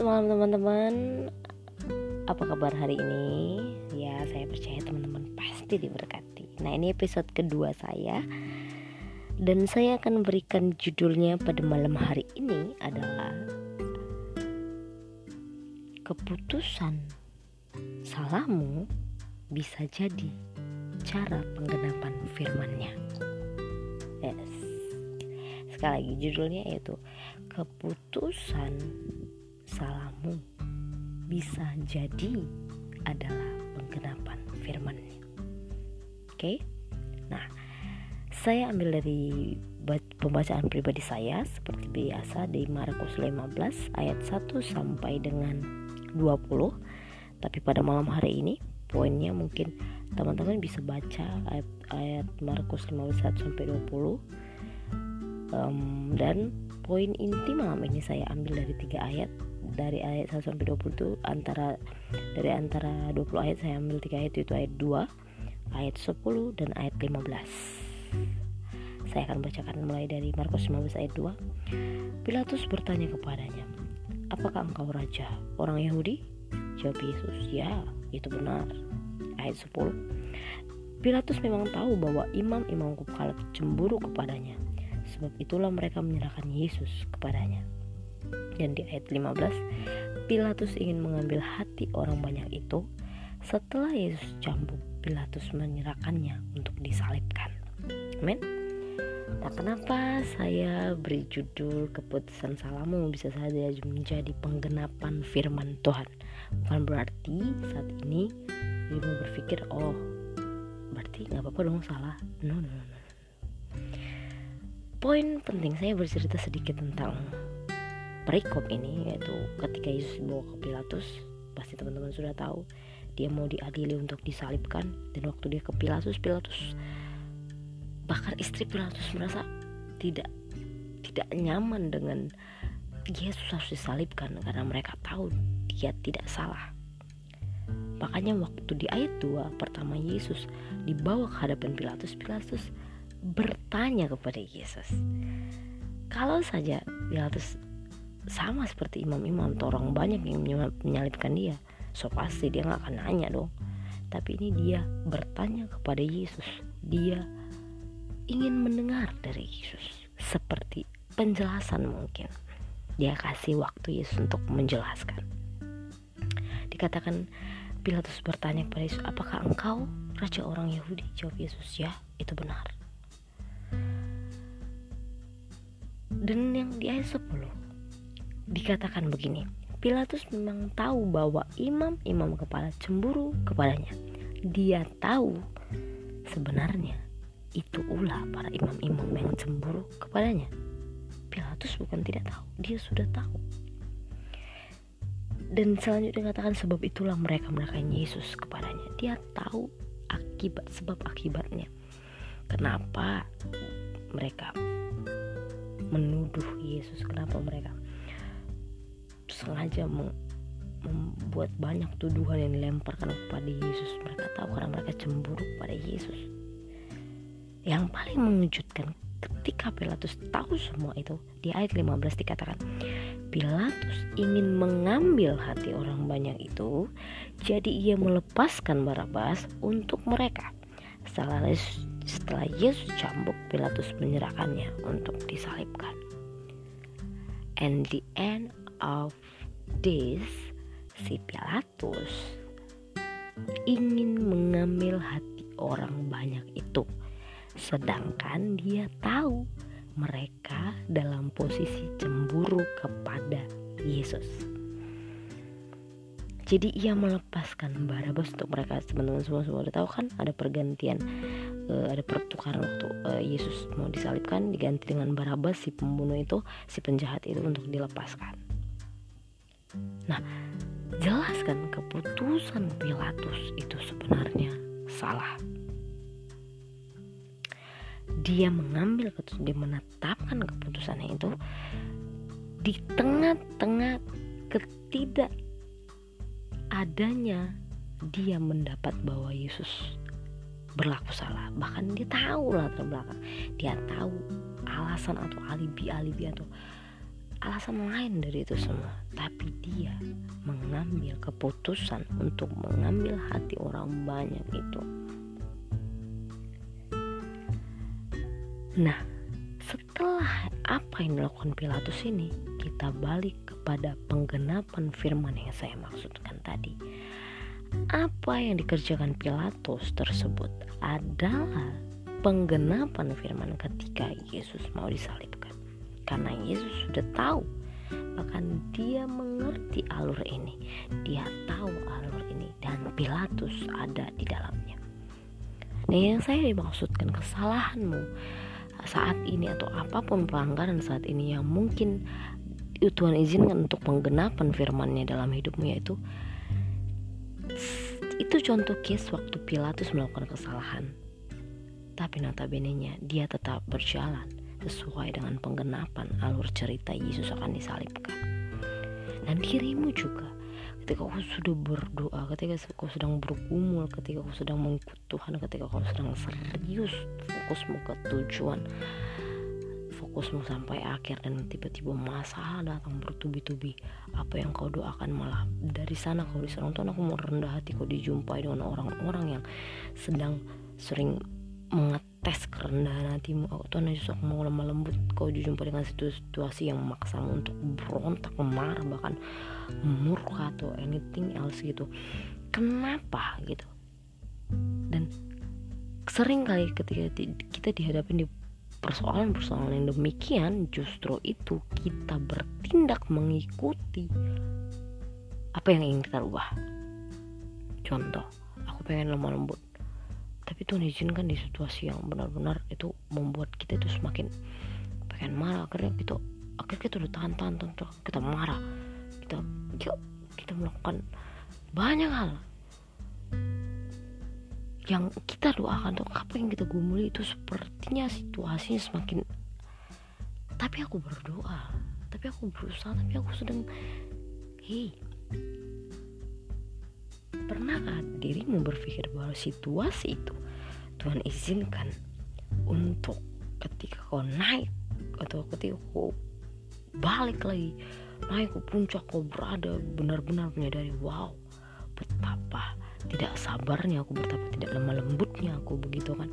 Selamat malam teman-teman. Apa kabar hari ini? Ya saya percaya teman-teman pasti diberkati. Nah ini episode kedua saya. Dan saya akan berikan judulnya pada malam hari ini adalah Keputusan salahmu bisa jadi cara penggenapan firmannya. Yes. Sekali lagi judulnya yaitu Keputusan salahmu bisa jadi adalah penggenapan firman. Oke. Nah, saya ambil dari pembacaan pribadi saya seperti biasa di Markus 15 ayat 1 sampai dengan 20. Tapi pada malam hari ini poinnya mungkin teman-teman bisa baca ayat, ayat Markus 15 sampai 20 um, dan poin inti malam ini saya ambil dari tiga ayat dari ayat 1 sampai 20 itu antara dari antara 20 ayat saya ambil tiga ayat itu ayat 2 ayat 10 dan ayat 15 saya akan bacakan mulai dari Markus 15 ayat 2 Pilatus bertanya kepadanya apakah engkau raja orang Yahudi? Jawab Yesus ya itu benar. Ayat 10 Pilatus memang tahu bahwa imam-imam kepala cemburu kepadanya. Sebab itulah mereka menyerahkan Yesus kepadanya dan di ayat 15, Pilatus ingin mengambil hati orang banyak itu. Setelah Yesus cambuk, Pilatus menyerahkannya untuk disalibkan. Amin. Nah, kenapa saya beri judul keputusan salamu bisa saja menjadi penggenapan firman Tuhan? Bukan berarti saat ini ibu berpikir, oh, berarti nggak apa-apa dong salah. No, no, no, no. Poin penting saya bercerita sedikit tentang perikop ini yaitu ketika Yesus dibawa ke Pilatus pasti teman-teman sudah tahu dia mau diadili untuk disalibkan. Dan waktu dia ke Pilatus Pilatus bahkan istri Pilatus merasa tidak tidak nyaman dengan Yesus harus disalibkan karena mereka tahu dia tidak salah. Makanya waktu di ayat 2 pertama Yesus dibawa ke hadapan Pilatus Pilatus bertanya kepada Yesus kalau saja Pilatus sama seperti imam-imam orang banyak yang menyalibkan dia. So pasti dia nggak akan nanya dong. Tapi ini dia bertanya kepada Yesus. Dia ingin mendengar dari Yesus. Seperti penjelasan mungkin. Dia kasih waktu Yesus untuk menjelaskan. Dikatakan Pilatus bertanya kepada Yesus apakah engkau raja orang Yahudi? Jawab Yesus ya itu benar. Dan yang di ayat 10 dikatakan begini Pilatus memang tahu bahwa imam-imam kepala cemburu kepadanya. Dia tahu sebenarnya itu ulah para imam-imam yang cemburu kepadanya. Pilatus bukan tidak tahu dia sudah tahu. Dan selanjutnya dikatakan sebab itulah mereka menyerahkan Yesus kepadanya. Dia tahu akibat sebab akibatnya. Kenapa mereka menuduh Yesus? Kenapa mereka sengaja membuat banyak tuduhan yang dilemparkan kepada Yesus. Mereka tahu karena mereka cemburu pada Yesus. Yang paling mengejutkan ketika Pilatus tahu semua itu di ayat 15 dikatakan Pilatus ingin mengambil hati orang banyak itu jadi ia melepaskan Barabas untuk mereka. Setelah setelah Yesus cambuk Pilatus menyerahkannya untuk disalibkan. And the end of this, si Pilatus ingin mengambil hati orang banyak itu, sedangkan dia tahu mereka dalam posisi cemburu kepada Yesus. Jadi ia melepaskan Barabas untuk mereka teman-teman semua semua udah tahu kan ada pergantian uh, ada pertukaran waktu uh, Yesus mau disalibkan diganti dengan Barabas si pembunuh itu si penjahat itu untuk dilepaskan. Nah, jelaskan keputusan Pilatus itu sebenarnya salah. Dia mengambil keputusan, dia menetapkan keputusannya itu di tengah-tengah ketidak adanya dia mendapat bahwa Yesus berlaku salah bahkan dia tahu latar belakang dia tahu alasan atau alibi alibi atau alasan lain dari itu semua. Tapi dia mengambil keputusan untuk mengambil hati orang banyak itu. Nah setelah apa yang dilakukan Pilatus ini kita balik kepada penggenapan firman yang saya maksudkan tadi. Apa yang dikerjakan Pilatus tersebut adalah penggenapan firman ketika Yesus mau disalibkan karena Yesus sudah tahu bahkan dia mengerti alur ini. Dia tahu alur ini dan Pilatus ada di dalamnya. Nah yang saya maksudkan kesalahanmu saat ini atau apa pun pelanggaran saat ini yang mungkin Tuhan izinkan untuk penggenapan firmannya dalam hidupmu yaitu itu contoh case waktu Pilatus melakukan kesalahan. Tapi notabene dia tetap berjalan sesuai dengan penggenapan alur cerita Yesus akan disalibkan. Dan dirimu juga ketika kau sudah berdoa, ketika kau sedang bergumul, ketika kau sedang mengikut Tuhan, ketika kau sedang serius fokusmu ke tujuan, fokusmu sampai akhir dan tiba-tiba masalah datang bertubi-tubi apa yang kau doakan malah dari sana kau diserang Tuhan aku mau rendah hati kau dijumpai dengan orang-orang yang sedang sering mengat tes kerendahan hatimu aku Tuhan Yesus aku mau lemah lembut. Kau dijumpa dengan situasi yang memaksamu untuk berontak marah bahkan murka atau anything else gitu. Kenapa gitu? Dan sering kali ketika kita dihadapin di persoalan-persoalan yang demikian justru itu kita bertindak mengikuti apa yang ingin kita ubah. Contoh aku pengen lemah lembut tapi Tuhan izinkan di situasi yang benar-benar itu membuat kita itu semakin pengen marah. Akhirnya kita akhirnya kita udah tahan-tahan kita marah. Kita yuk kita melakukan banyak hal yang kita doakan tuh apa yang kita gumuli itu sepertinya situasinya semakin tapi aku berdoa tapi aku berusaha tapi aku sedang hei pernahkah dirimu berpikir bahwa situasi itu Tuhan izinkan untuk ketika kau naik atau ketika kau balik lagi naik ke puncak kau berada benar-benar menyadari wow betapa tidak sabarnya aku betapa tidak lemah lembutnya aku begitu kan.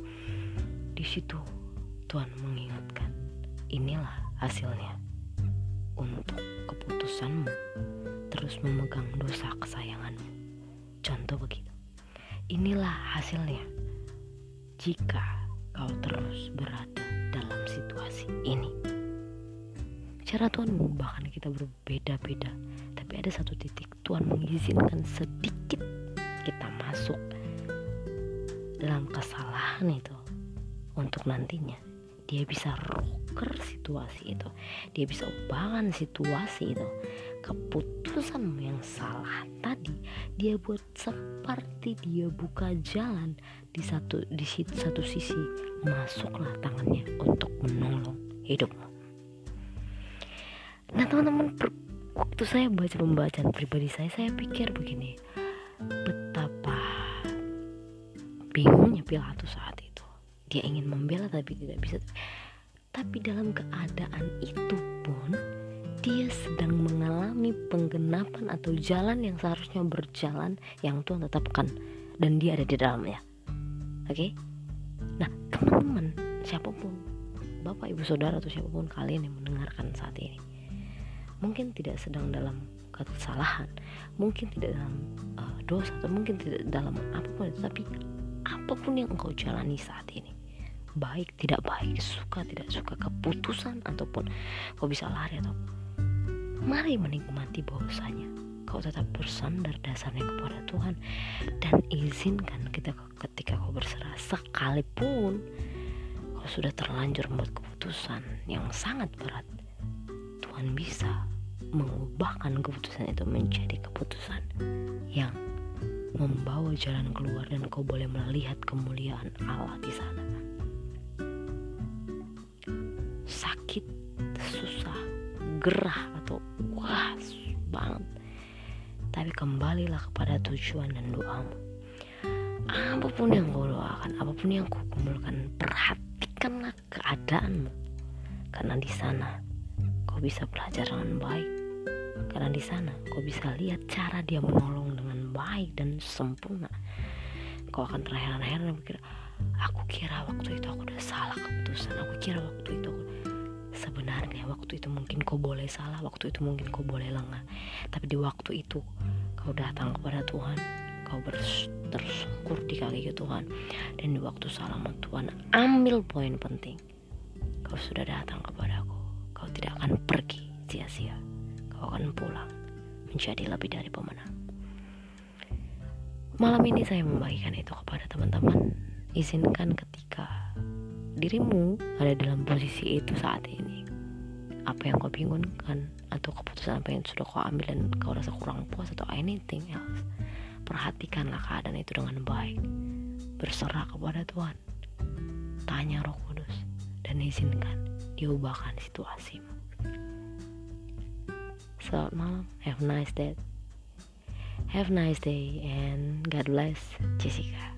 Di situ Tuhan mengingatkan inilah hasilnya untuk keputusanmu. Terus memegang dosa kesayanganmu contoh begitu. Inilah hasilnya. Jika kau terus berada dalam situasi ini. Cara Tuhan mengubahkan kita berbeda-beda, tapi ada satu titik Tuhan mengizinkan sedikit kita masuk dalam kesalahan itu untuk nantinya dia bisa rocker situasi itu. Dia bisa ubahkan situasi itu. Keputusan yang salah tadi dia buat seperti dia buka jalan di satu di satu sisi masuklah tangannya untuk menolong hidupmu. Nah teman-teman waktu saya baca pembacaan pribadi saya saya pikir begini. Betapa bingungnya Pilatus saat dia ingin membela tapi tidak bisa. Tapi dalam keadaan itu pun dia sedang mengalami penggenapan atau jalan yang seharusnya berjalan yang Tuhan tetapkan. Dan dia ada di dalamnya. Oke? Okay? nah teman-teman siapa pun bapak ibu saudara atau siapa pun kalian yang mendengarkan saat ini mungkin tidak sedang dalam kesalahan mungkin tidak dalam uh, dosa atau mungkin tidak dalam apa pun tapi apa pun yang engkau jalani saat ini baik tidak baik suka tidak suka keputusan ataupun kau bisa lari atau mari menikmati bahwasanya kau tetap bersandar dasarnya kepada Tuhan dan izinkan kita ketika kau berserah sekalipun kau sudah terlanjur membuat keputusan yang sangat berat Tuhan bisa mengubahkan keputusan itu menjadi keputusan yang membawa jalan keluar dan kau boleh melihat kemuliaan Allah di sana. Sakit, susah, gerah atau wah banget. Tapi kembalilah kepada tujuan dan doamu. Apa pun yang kau doakan, apa pun yang kau kumpulkan, perhatikanlah keadaanmu. Karena di sana kau bisa belajar dengan baik karena di sana kau bisa lihat cara dia menolong dengan baik dan sempurna kau akan terheran-heran mikir aku kira waktu itu aku udah salah keputusan aku kira waktu itu. Sebenarnya waktu itu mungkin kau boleh salah waktu itu mungkin kau boleh lengah. Tapi di waktu itu kau datang kepada Tuhan kau tersungkur di kaki Tuhan. Dan di waktu salaman Tuhan ambil poin penting. Kau sudah datang kepadaku kau tidak akan pergi sia-sia. Kau akan pulang menjadi lebih dari pemenang. Malam ini saya membagikan itu kepada teman-teman. Izinkan ketika dirimu ada dalam posisi itu saat ini. Apa yang kau bingungkan atau keputusan apa yang sudah kau ambil dan kau rasa kurang puas atau anything else perhatikanlah keadaan itu dengan baik. Berserah kepada Tuhan. Tanya roh kudus dan izinkan diubahkan situasimu. Selamat malam. Have a nice day. Have a nice day and God bless Jessica